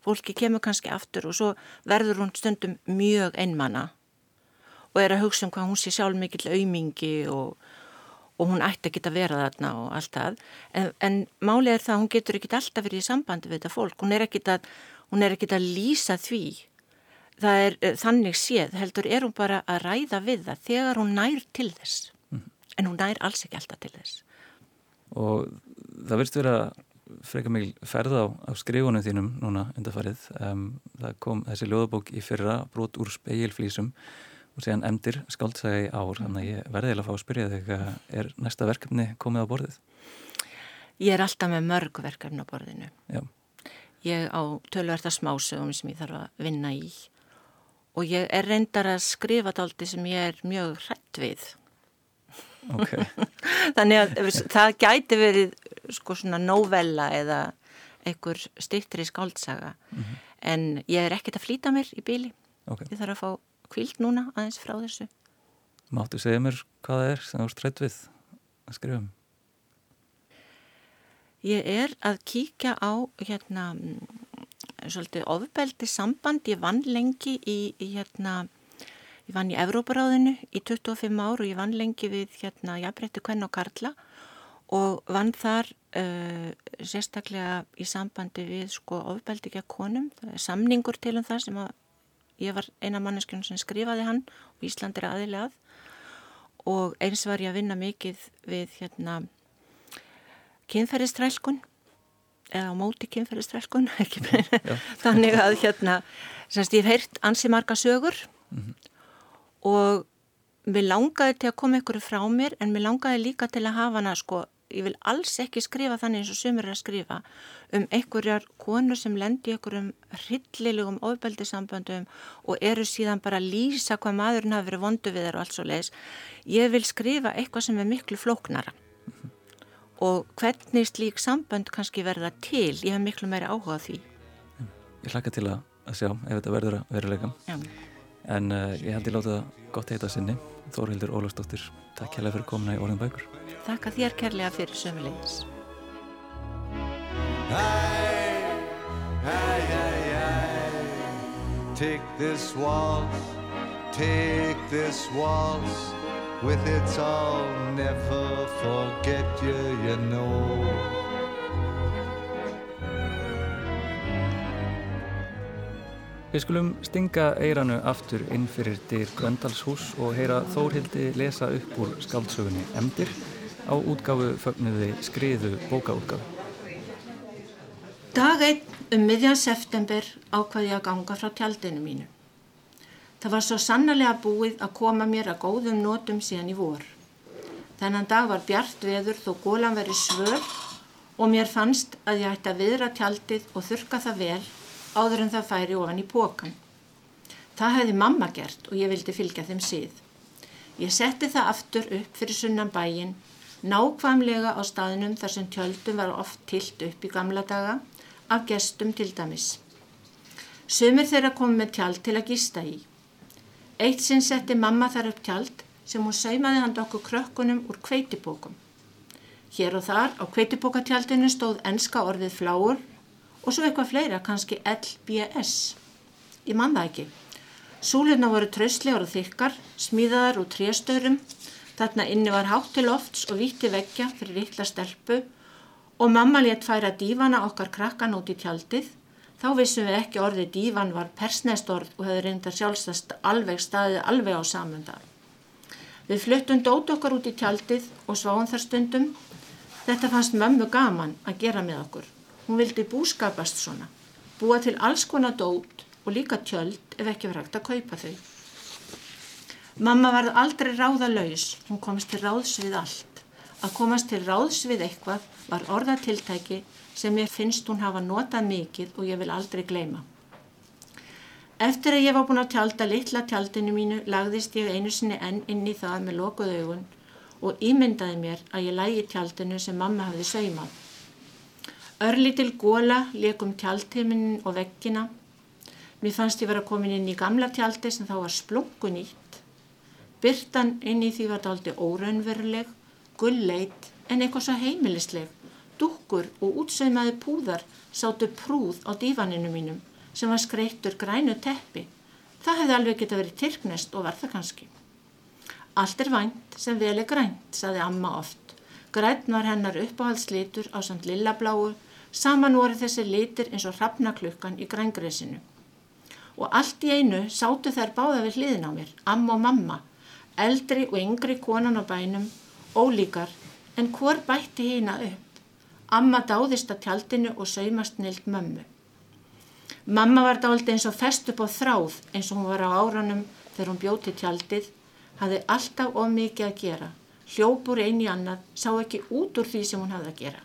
Fólki kemur kannski aftur og svo verður hún stundum mjög einmanna og er að hugsa um hvað hún sé sjálf mikill aumingi og og hún ætti ekki að vera þarna og allt það. En, en málið er það að hún getur ekki alltaf verið í sambandi við þetta fólk. Hún er ekki að, er ekki að lýsa því. Það er eh, þannig séð heldur er hún bara að ræða við það þegar hún nær til þess. Mm. en hún nær alls ekki alltaf til þess. Og það verðst vera freka mikil ferða á, á skrifunum þínum núna undarfarið um, það kom þessi ljóðabók í fyrra brot úr speilflísum og síðan emdir skáldsæði ár þannig að ég verði að fá að spyrja þig eh, er næsta verkefni komið á borðið? Ég er alltaf með mörg verkefni á borðinu Já. ég á tölverta smásögum sem ég þarf að vinna í og ég er reyndar að skrifa daldi sem ég er mjög hrætt við okay. þannig að það gæti verið sko svona novella eða einhver styrtri skáldsaga mm -hmm. en ég er ekkert að flýta mér í bíli okay. ég þarf að fá kvilt núna aðeins frá þessu. Máttu segja mér hvað það er sem þú ert rætt við að skrifa um? Ég er að kíkja á hérna svolítið ofbeldi samband. Ég vann lengi í, í hérna ég vann í Evróparáðinu í 25 ár og ég vann lengi við hérna jafnbrettu Kvenn og Karla og vann þar uh, sérstaklega í sambandi við sko ofbeldi ekki að konum. Það er samningur til um það sem að ég var eina manneskjörn sem skrifaði hann og Ísland er aðilegað og eins var ég að vinna mikið við hérna kynferðistrælkun eða móti kynferðistrælkun þannig að hérna semst ég hef heyrt ansi marga sögur. Mm -hmm. og mér langaði til að koma ykkur frá mér en mér langaði líka til að hafa hana sko ég vil alls ekki skrifa þannig eins og sumur er að skrifa um einhverjar konur sem lendi einhverjum hryllilegum ofbeldisamböndum og eru síðan bara að lýsa hvað maðurinn hafi verið vondu við þeir og allt svo leiðis. Ég vil skrifa eitthvað sem er miklu flóknara mm -hmm. og hvernig slík sambönd kannski verða til, ég hef miklu meiri áhuga því. Ég hlaka til að, að sjá ef þetta verður að veruleika. En uh, ég held ég láta það gott heita sinni. Þórhildur Ólafsdóttir, takk kærlega fyrir komuna í Orðin Bækur. Þakka þér kærlega fyrir sömulegis. Hey, hey, hey, hey, take this waltz, take this waltz with its all, never forget you, you know. Við skulum stinga eiranu aftur inn fyrir dyr Gröndalshús og heyra Þórhildi lesa upp úr skaldsögunni Emdir á útgáfu fögnuði skriðu bókaútgáfu. Dag einn um miðjan september ákvaði ég að ganga frá tjaldinu mínu. Það var svo sannarlega búið að koma mér að góðum nótum síðan í vor. Þennan dag var bjart veður þó gólan veri svör og mér fannst að ég ætti að viðra tjaldið og þurka það vel áður en það færi ofan í pókan. Það hefði mamma gert og ég vildi fylgja þeim síð. Ég setti það aftur upp fyrir sunnan bæin, nákvæmlega á staðinum þar sem tjöldum var oft tilt upp í gamla daga, af gestum til dæmis. Sumir þeirra kom með tjald til að gista í. Eitt sinn setti mamma þar upp tjald sem hún saumaði handa okkur krökkunum úr kveitibókum. Hér og þar á kveitibókatjaldinu stóð enska orðið fláur og svo eitthvað fleira, kannski LBS. Ég man það ekki. Súluna voru traustlegar og þykkar, smíðaðar úr tréstörum, þarna inni var hátt til lofts og vítti veggja fyrir ítla stelpu og mamma létt færa dífana okkar krakkan út í tjaldið. Þá vissum við ekki orðið dívan var persnest orð og hefði reyndar sjálfstast alveg staðið alveg á samundar. Við fluttum dót okkar út í tjaldið og sváum þar stundum. Þetta fannst mömmu gaman að gera með okkur. Hún vildi búskapast svona, búa til alls konar dót og líka tjöld ef ekki verið hægt að kaupa þau. Mamma varð aldrei ráðalaus, hún komst til ráðs við allt. Að komast til ráðs við eitthvað var orðatiltæki sem ég finnst hún hafa notað mikið og ég vil aldrei gleyma. Eftir að ég var búin að tjálta litla tjaldinu mínu lagðist ég einu sinni enn inn í það með lokuð augun og ímyndaði mér að ég lægi tjaldinu sem mamma hafði saumað. Örlítil góla leikum tjaldheiminn og veggina. Mér fannst ég vera komin inn í gamla tjaldi sem þá var splungun nýtt. Byrtan inn í því var daldi óraunveruleg, gulleit en eitthvað svo heimilisleg. Dúkkur og útsaumaði púðar sátu prúð á dífaninu mínum sem var skreittur grænu teppi. Það hefði alveg geta verið tyrknest og var það kannski. Allt er vænt sem vel er grænt, saði amma oft. Grænt var hennar uppáhaldslítur á samt lillabláu, saman voru þessi lítir eins og hrafnaklukkan í grængresinu. Og allt í einu sátu þær báða við hliðin á mér, amma og mamma, eldri og yngri konan á bænum, ólíkar, en hvor bætti hýna upp. Amma dáðist að tjaldinu og saumast nild mömmu. Mamma var dáliti eins og fest upp á þráð eins og hún var á áranum þegar hún bjóti tjaldið, hafði alltaf of mikið að gera, hljópur einn í annað, sá ekki út úr því sem hún hafði að gera.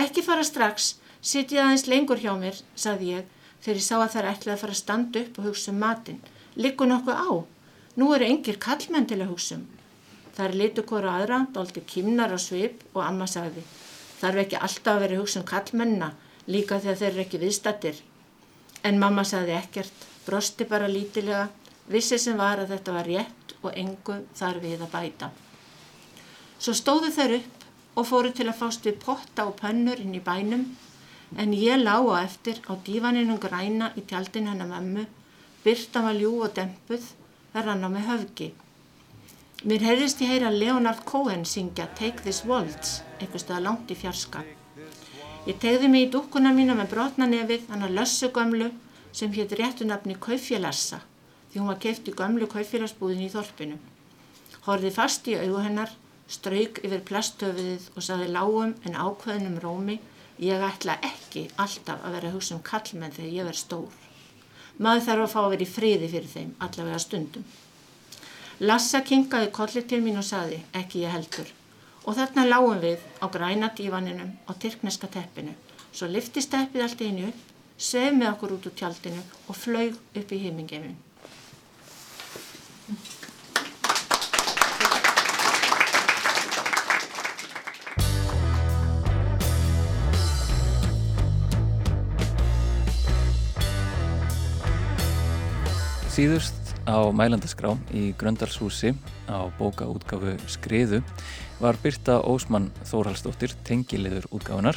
Ekki fara strax, sitja aðeins lengur hjá mér, saði ég, þegar ég sá að þær ætlaði að fara að standa upp og hugsa um matinn. Liggur nokkuð á? Nú eru engir kallmenn til að hugsa um. Það er litu hvora aðra, dáliti kimnar á svip og amma sagði, þarf ekki alltaf að vera hugsa um kallmennina, líka þegar þeir eru ekki viðstattir. En mamma sagði ekkert, brosti bara lítilega, vissi sem var að þetta var rétt og engu þar við að bæta. Svo stóðu þær upp og fóru til að fást við potta og pönnur inn í bænum, en ég lá á eftir á dívaninum græna í tjaldin hennar mömmu, byrta var ljú og dempuð, rann á með höfgi. Mér heyrðist ég heyra Leonard Cohen syngja Take This Waltz, eitthvað staða langt í fjarska. Ég tegði mig í dúkkuna mína með brotna nefið, hann að lössu gömlu sem hétt réttu nafni Kaufélassa, því hún var keift í gömlu kaufélagsbúðin í þorpinu. Horði fast í augu hennar, strauk yfir plastöfiðið og saði lágum en ákveðnum rómi, ég ætla ekki alltaf að vera að hugsa um kallmenn þegar ég verð stór. Maður þarf að fá að vera í friði fyrir þeim, allavega stundum. Lassa kingaði kolli til mín og saði, ekki ég heldur. Og þarna lágum við á græna dívaninum á tyrkneska teppinu. Svo lifti steppið allt einu sveið með okkur út úr tjaldinu og flög upp í heimingeiminn. Síðust á mælandaskrá í Gröndalshúsi á bókaútgafu Skriðu var Birta Ósmann Þórhalsdóttir tengiliður útgáfunar.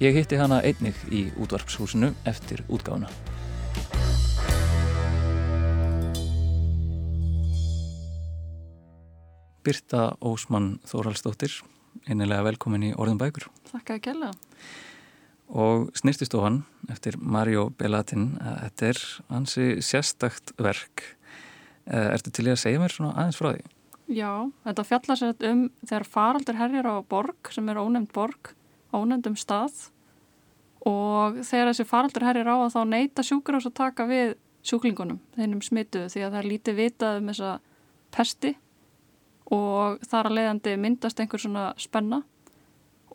Ég hitti hana einnig í útvarpshúsinu eftir útgáfuna. Birta Ósmann Þórhalsdóttir, einnilega velkomin í Orðum bækur. Þakka að kella. Og snýrtistofan eftir Mario Bellatin, þetta er hansi sérstakt verk. Ertu til að segja mér svona aðeins frá því? Já, þetta fjallar sér um þegar faraldur herjar á borg sem er ónefnd borg, ónefndum stað og þegar þessi faraldur herjar á að þá neyta sjúkur ás að taka við sjúklingunum, þeinum smituðu því að það er lítið vitað um þessa pesti og þar að leiðandi myndast einhver svona spenna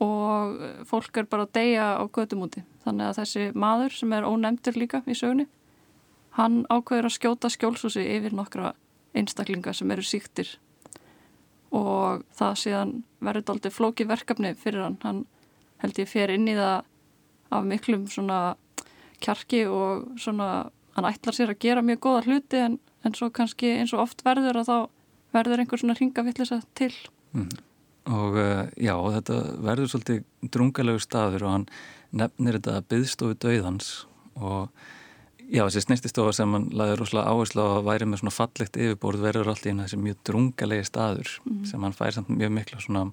og fólk er bara að deyja á gödum úti. Þannig að þessi maður sem er ónefndur líka í sögni, hann ákveður að skjóta skjólsúsi yfir nokkra einstaklinga sem eru síktir og það síðan verður aldrei flóki verkefni fyrir hann. Hann held ég fer inn í það af miklum svona kjarki og svona hann ætlar sér að gera mjög góða hluti en, en svo kannski eins og oft verður að þá verður einhver svona ringavillisa til. Mm. Og uh, já, þetta verður svolítið drungalegu staður og hann nefnir þetta byðstofu döiðans og já, þessi snýstistofa sem hann laði rosalega áherslu á að væri með svona fallegt yfirborð verður alltaf í þessi mjög drungalegi staður mm. sem hann fær samt mjög mikla svona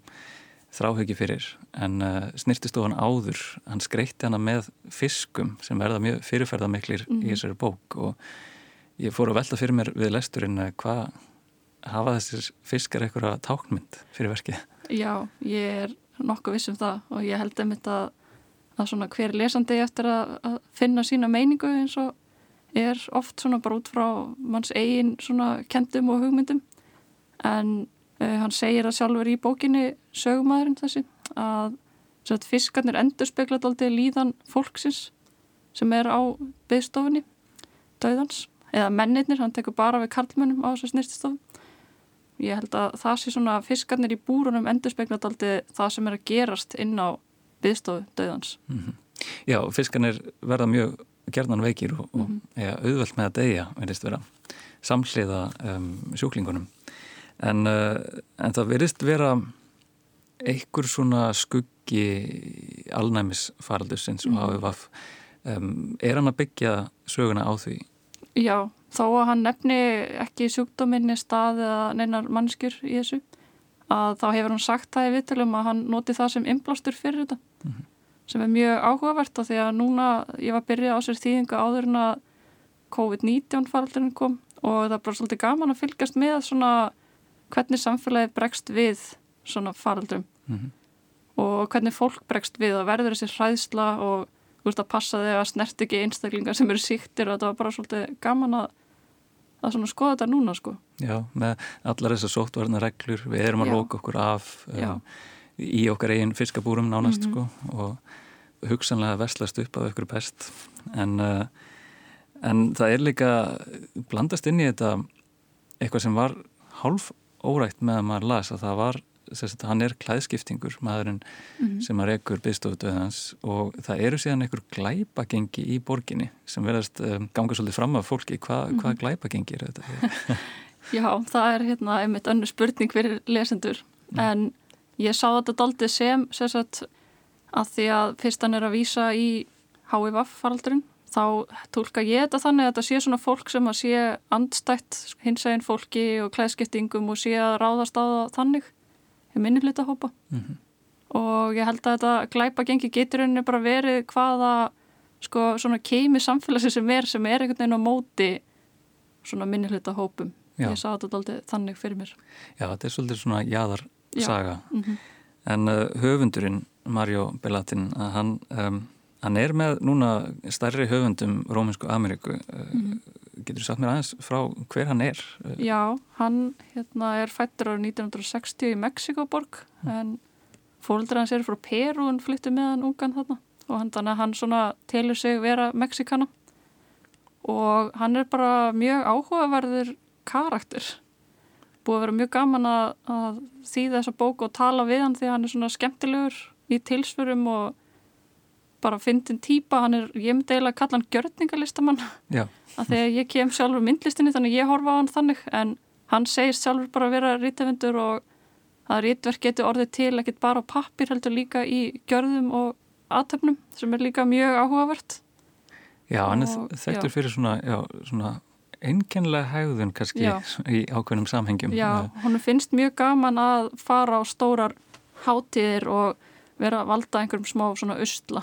þráhauki fyrir en uh, snýrtistofan áður, hann skreitti hana með fiskum sem verða mjög fyrirferðamiklir mm. í þessari bók og ég fór að velta fyrir mér við lesturinn hvað hafa þessir fiskar eitthvað táknmynd fyrir verkið? Já, ég er nokkuð viss um það og ég held einmitt að, að svona hver lesandi eftir að, að finna sína meiningu eins og er oft svona bara út frá manns eigin svona kendum og hugmyndum en uh, hann segir að sjálfur í bókinni sögumæðurinn þessi að svona, fiskarnir endur speklat aldrei líðan fólksins sem er á byggstofunni döðans eða mennirnir, hann tekur bara við karlmönnum á þessu snýrtistofun ég held að það sé svona fiskarnir í búrunum endur speklat aldrei það sem er að gerast inn á byggstofu döðans mm -hmm. Já, fiskarnir verða mjög gerðan veikir og, og mm -hmm. ja, auðvelt með að deyja, verðist vera samsliða um, sjúklingunum en, uh, en það verðist vera einhver svona skuggi alnæmisfaraldusins mm -hmm. og HVF um, er hann að byggja söguna á því? Já, þó að hann nefni ekki sjúkdóminni stað eða neinar mannskjur í þessu að þá hefur hann sagt það í vittilum að hann noti það sem inblástur fyrir þetta mm -hmm. sem er mjög áhugavert og því að núna ég var byrjað á sér þýðinga áður en að COVID-19 faraldurinn kom og það er bara svolítið gaman að fylgjast með svona hvernig samfélagið bregst við svona faraldurum mm -hmm. og hvernig fólk bregst við og verður þessi hræðsla og þú veist að passa þig að snert ekki einstaklingar sem eru síktir og þetta var bara svolítið gaman að að skoða þetta núna sko. Já, með allar þessar sóttvarna reglur við erum að lóka okkur af um, í okkar eigin fiskabúrum nánast Mhm. sko og hugsanlega verslast upp af ykkur best. En, uh, en það er líka blandast inn í þetta eitthvað sem var hálf órætt með að maður las að það var sérst, hann er klæðskiptingur maðurinn Mhm. sem að rekur byggstofu döðans og það eru síðan einhver glæpagengi í borginni sem verðast um, ganga svolítið fram af fólki Hva, Mhm. hvað glæpagengi er þetta? Já, það er hérna einmitt önnur spurning fyrir lesendur en ég sá þetta daldið sem sérsagt að því að fyrst hann er að vísa í HIVF faraldurinn þá tólka ég þetta þannig að þetta sé svona fólk sem að sé andstætt hinsægin fólki og klæðskiptingum og sé að ráðast á það þannig í minni hluta hópa Mhm. og ég held að þetta glæpa gengi getur henni bara verið hvaða sko svona keimi samfélagsi sem er sem er einhvern veginn á móti svona minni hluta hópum Já. ég sá þetta daldið þannig fyrir mér Já, þetta er svolítið svona jaðar Já. saga Mhm. en uh, höfundurinn Mario Bellatin að hann, um, hann er með núna stærri höfundum Róminsku Ameríku uh, Mhm. Getur þú sagt mér aðeins frá hver hann er? Já, hann hérna er fættur árið 1960 í Mexikoborg en fóreldrar hans eru frá Peru og hann flytti með hann ungan þarna. Og hann, hann telur sig vera Mexikana og hann er bara mjög áhugaverður karakter. Búið að vera mjög gaman að, að þýða þessa bók og tala við hann því að hann er svona skemmtilegur í tilsförum og bara fyndin típa, hann er, ég myndi eiginlega að kalla hann gjörningalistamann að þegar ég kem sjálfur myndlistinni þannig ég horfa á hann þannig en hann segist sjálfur bara að vera rítafundur og að rítverk getur orðið til ekkit bara á pappir heldur líka í gjörðum og aðtöfnum sem er líka mjög áhugavert Já, hann er þekktur fyrir svona, já, svona einkennilega hegðun kannski Já. í ákveðnum samhengjum. Já, hún finnst mjög gaman að fara á stórar hátíðir og vera að valda einhverjum smá svona usla.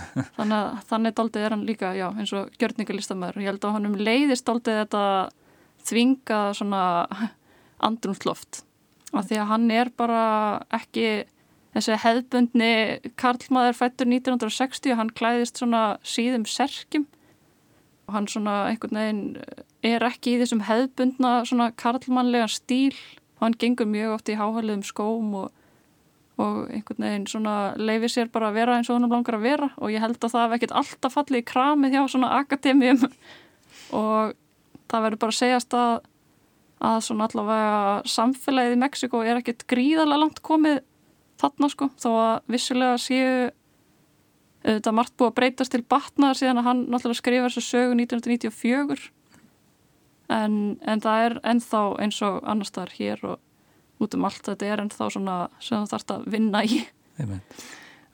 Þannig að þannig daldið er hann líka, já, eins og gjörningalistamaður. Ég held að honum leiðist daldið þetta þvinga svona andrumsloft. Af því að hann er bara ekki þessi hefðbundni karlmaður fættur 1960, hann klæðist svona síðum serkjum og hann svona einhvern veginn er ekki í þessum hefðbundna svona karlmannlegan stíl og hann gengur mjög oft í háhæliðum skóm og, og einhvern veginn svona leifir sér bara að vera eins og hann langar að vera og ég held að það hef ekkert alltaf fallið í kramið hjá svona akademíum. Og það verður bara að segjast að að svona allavega samfélagið í Mexiko er ekkert gríðarlega langt komið þarna sko. Þó að vissulega séu þetta margt búið að breytast til batnaðar síðan að hann náttúrulega skrifa þessu sögu 1994 en, en það er ennþá eins og annar staðar hér og út um allt. Þetta er ennþá svona sem þú þarfst að vinna í. Einmitt.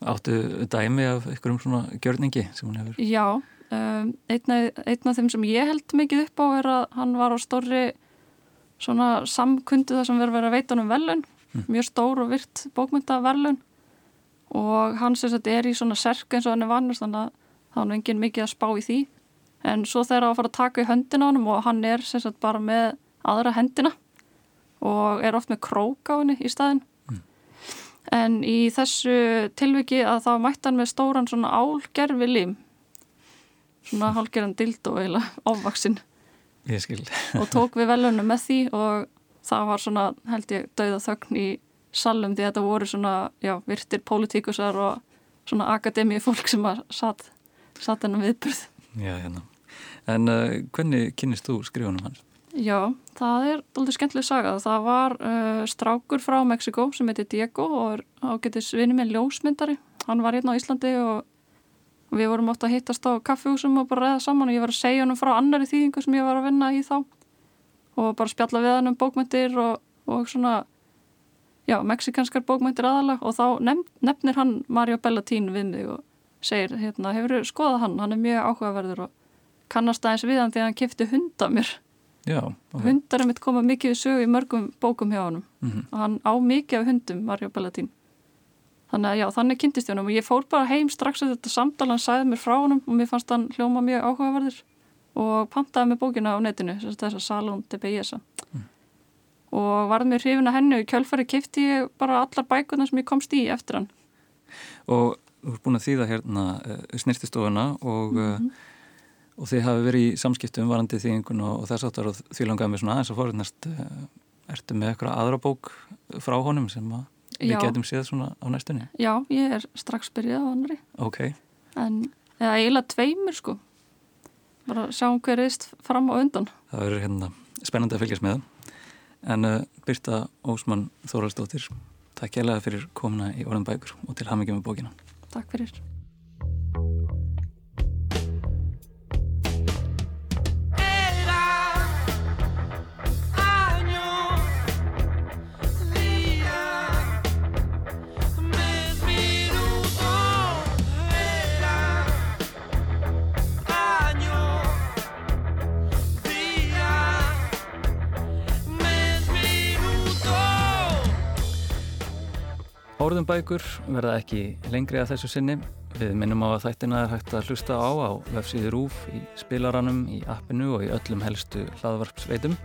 Áttu dæmi af einhverjum svona gjörningi sem hún hefur? Já, um, einn, af, þeim sem ég held mikið upp á er að hann var á stóri svona samkundu þar sem verður verið að veita um velun mjög stór og virt bókmyndaverlun og hann sem sagt er í svona serk eins og hann er vannast þannig að það er engin mikið að spá í því. En svo þegar það að fara að taka í höndina á hann og hann er sem sagt bara með aðra hendina og er oft með krók á henni í staðin en í þessu tilviki að þá mætti hann með stóran svona álgerfi lim svona hálgerðan dildó eiginlega ofvaksinn og tók við velunum með því og það var svona held ég dauða þögn í salum því þetta voru svona já, virtir pólitíkusar og svona akademíu fólk sem að satt, satt hennar viðburð. Já, hérna. En uh, hvernig kynnist þú skrifunum hans? Já, það er doldið skemmtileg saga. Það var uh, strákur frá Mexiko sem heiti Diego og er ágættis vinni með ljósmyndari. Hann var hérna á Íslandi og við vorum ótt að hittast á kaffehúsum og bara ræða saman og ég var að segja hann frá annari þýðingu sem ég var að vinna í þá og bara spjalla við hann um bókmyndir og, og svona, já, mexikanskar bókmyndir aðalega og þá nefn, nefnir hann Mario Bellatín við mig og segir, hérna, hefur skoðað hann, hann er mjög áhugaverður og kannast aðeins við hann að hann kefti hunda mér Já, ok. hundar er mitt koma mikið við sögu í mörgum bókum hjá honum. Mhm. og hann á mikið af hundum, Mario Bellatín þannig að já, þannig kynntist ég honum. Og ég fór bara heim strax að þetta samtal hann sagði mér frá honum og mér fannst hann hljóma mjög áhugaverður. Og pantaði með bókina á netinu þess að Salón de Belleza. Og varð mér hrifin að henni og í kjölfari kifti ég bara allar bækurna sem ég komst í eftir hann. Og þú ert búin að þýða hérna uh, snirtistofuna og, Mhm. uh, og þið hafi verið í samskiptum varandi þýðingun og, og þess áttar og því langaði mig svona aðeins að fórhundast uh, ertu með eitthvað aðra bók frá honum sem við getum séð svona á næstunni? Já, ég er strax byrjað á annari Ok, en eða eiginlega tveimur sko bara sjáum hver eist fram og undan það verður hérna spennandi að fylgjast með. En uh, Birta Ósmann Þóraldsdóttir, takk kærlega fyrir komuna í orðin bækur og til hamingjum með bókina. Takk fyrir Orðum bækur verða ekki lengri að þessu sinni. Við minnum á að þættina er hægt að hlusta á á vefsíði RÚF, í spilaranum, í appinu og í öllum helstu hlaðvarpsveitum.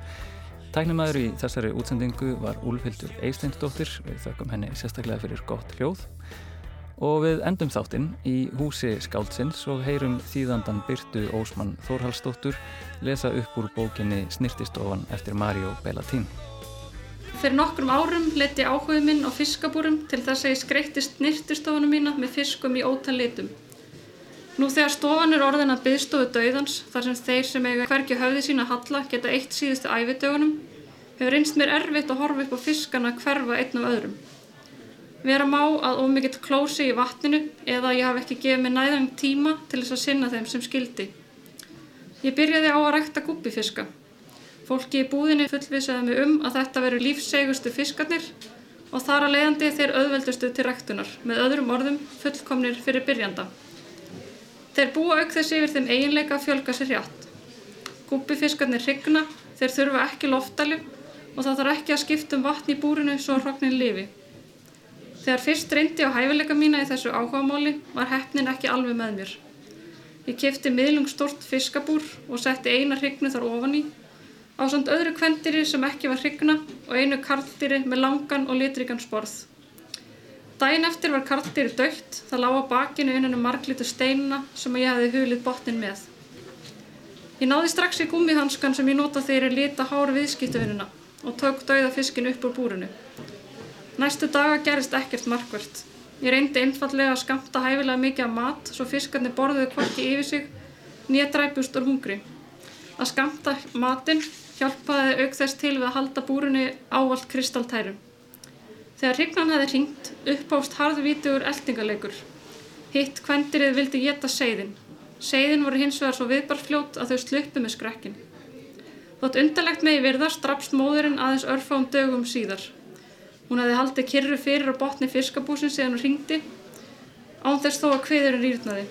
Tæknumæður í þessari útsendingu var Úlfhildur Eisteinsdóttir. Við þökkum henni sérstaklega fyrir gott hljóð. Og við endum þáttinn í húsi skáldsins og heyrum þýðandan Byrtu Ósmann Þórhalsdóttur lesa upp úr bókinni Snirtistofan eftir Mario Bellatín. Fyrir nokkrum árum leti áhugið minn á fiskabúrum til þess að ég skreittist nýrtistofunum mína með fiskum í ótal litum. Nú þegar stofan er orðin að byðstofu dauðans, þar sem þeir sem eiga hvergi höfði sína halla geta eitt síðustu ævidögunum, hefur einst mér erfitt að horfa upp á fiskana hverfa einn af öðrum. Vera má að ómikið klósi í vatninu eða ég hafi ekki gefið mig næðan tíma til þess að sinna þeim sem skildi. Ég byrjaði á að rækta gúbifiska. Fólki í búðinni fullvisaði mig um að þetta veru lífsegustu fiskarnir og þar að leiðandi þeir auðveldustu til ræktunar, með öðrum orðum fullkomnir fyrir byrjanda. Þeir búa auk þess yfir þeim eiginleika að fjölga sér hjátt. Gúbifiskarnir hrigna, þeir þurfa ekki loftali og það þarf ekki að skipta um vatn í búrinu svo hrognin lifi. Þegar fyrst reyndi á hæfileika mína í þessu áhugamáli var heppnin ekki alveg með mér. Ég kefti miðlung stort fiskabúr og setti eina hrignu þar ofan í, á samt öðru kvendiri sem ekki var hrigna og einu karldýri með langan og litrikan sporð. Dæin eftir var karldýri dögt, það lág á bakinu innan um marglitu steinuna sem ég hefði hulið botnin með. Ég náði strax í gummihanskan sem ég nota þegar ég lita hár viðskiptuvinuna og tók dauða fiskin upp úr búrinu. Næstu daga gerist ekkert markvert. Ég reyndi einfallega að skamta hæfilega mikið af mat svo fiskarnir borðuðu hvorki yfir sig nýja dræpust úr hungri. Að skamta matinn hjálpaði auk þess til við að halda búrunni ávalt kristaltærum. Þegar hrignan hefði hringt uppást harðvítugur eldingaleikur. Hitt kvendirið vildi geta seiðin. Seiðin voru hins vegar svo viðbarfljót að þau sluppu með skrekkin. Þótt undarlegt megi virðast drapst móðurinn aðeins örfáum dögum síðar. Hún hefði haldið kyrru fyrir á botni fiskabúsin síðan hún ringdi, án þess þó að kviðurinn rýrnaði.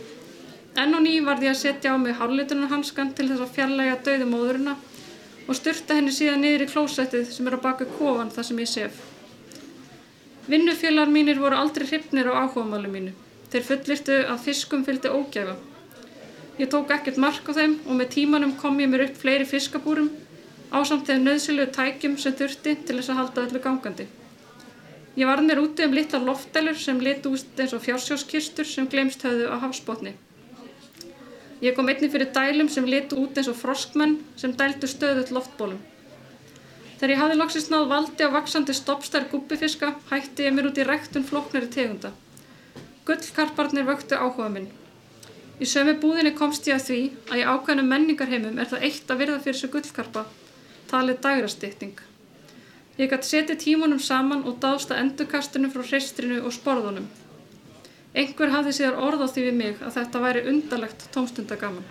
Enn og ný varði ég að setja á mig hárlitunarhanskan til þess að fjarlæga döðu móðurina og styrta henni síðan niður í klósettið sem er á baku kofan þar sem ég sef. Vinnufélagar mínir voru aldrei hrypnir á áhugamáli mínu. Þeir fullirtu að fiskum fylgdi ógæfa. Ég tók ekkert mark á þeim og með tímanum kom ég mér upp fleiri fiskabúrum ásamt þeim nöðsilegu tækjum sem þurfti til þess að halda öllu gangandi. Ég varð mér úti um litlar loftdelur sem lit út eins og fjársjóskistur sem glemst höfðu á hafsbótni. Ég kom einni fyrir dælum sem lit út eins og froskmenn sem dældu stöðut loftbólum. Þegar ég hafði loksist náð valdi á vaksandi stoppstær guppifiska hætti ég mér út í ræktun floknari tegunda. Gullkarparnir vöktu áhuga minn. Í sömu búðinni komst ég að því að í ákveðnum menningarheimum er það eitt að virða fyrir þessu gullkarpa, talið dagrastýtting. Ég gæti setið tímunum saman og dásta endurkastinu frá hreistrinu og sporðunum. Einhver hafði síðar orð á því við mig að þetta væri undarlegt tómstundagaman.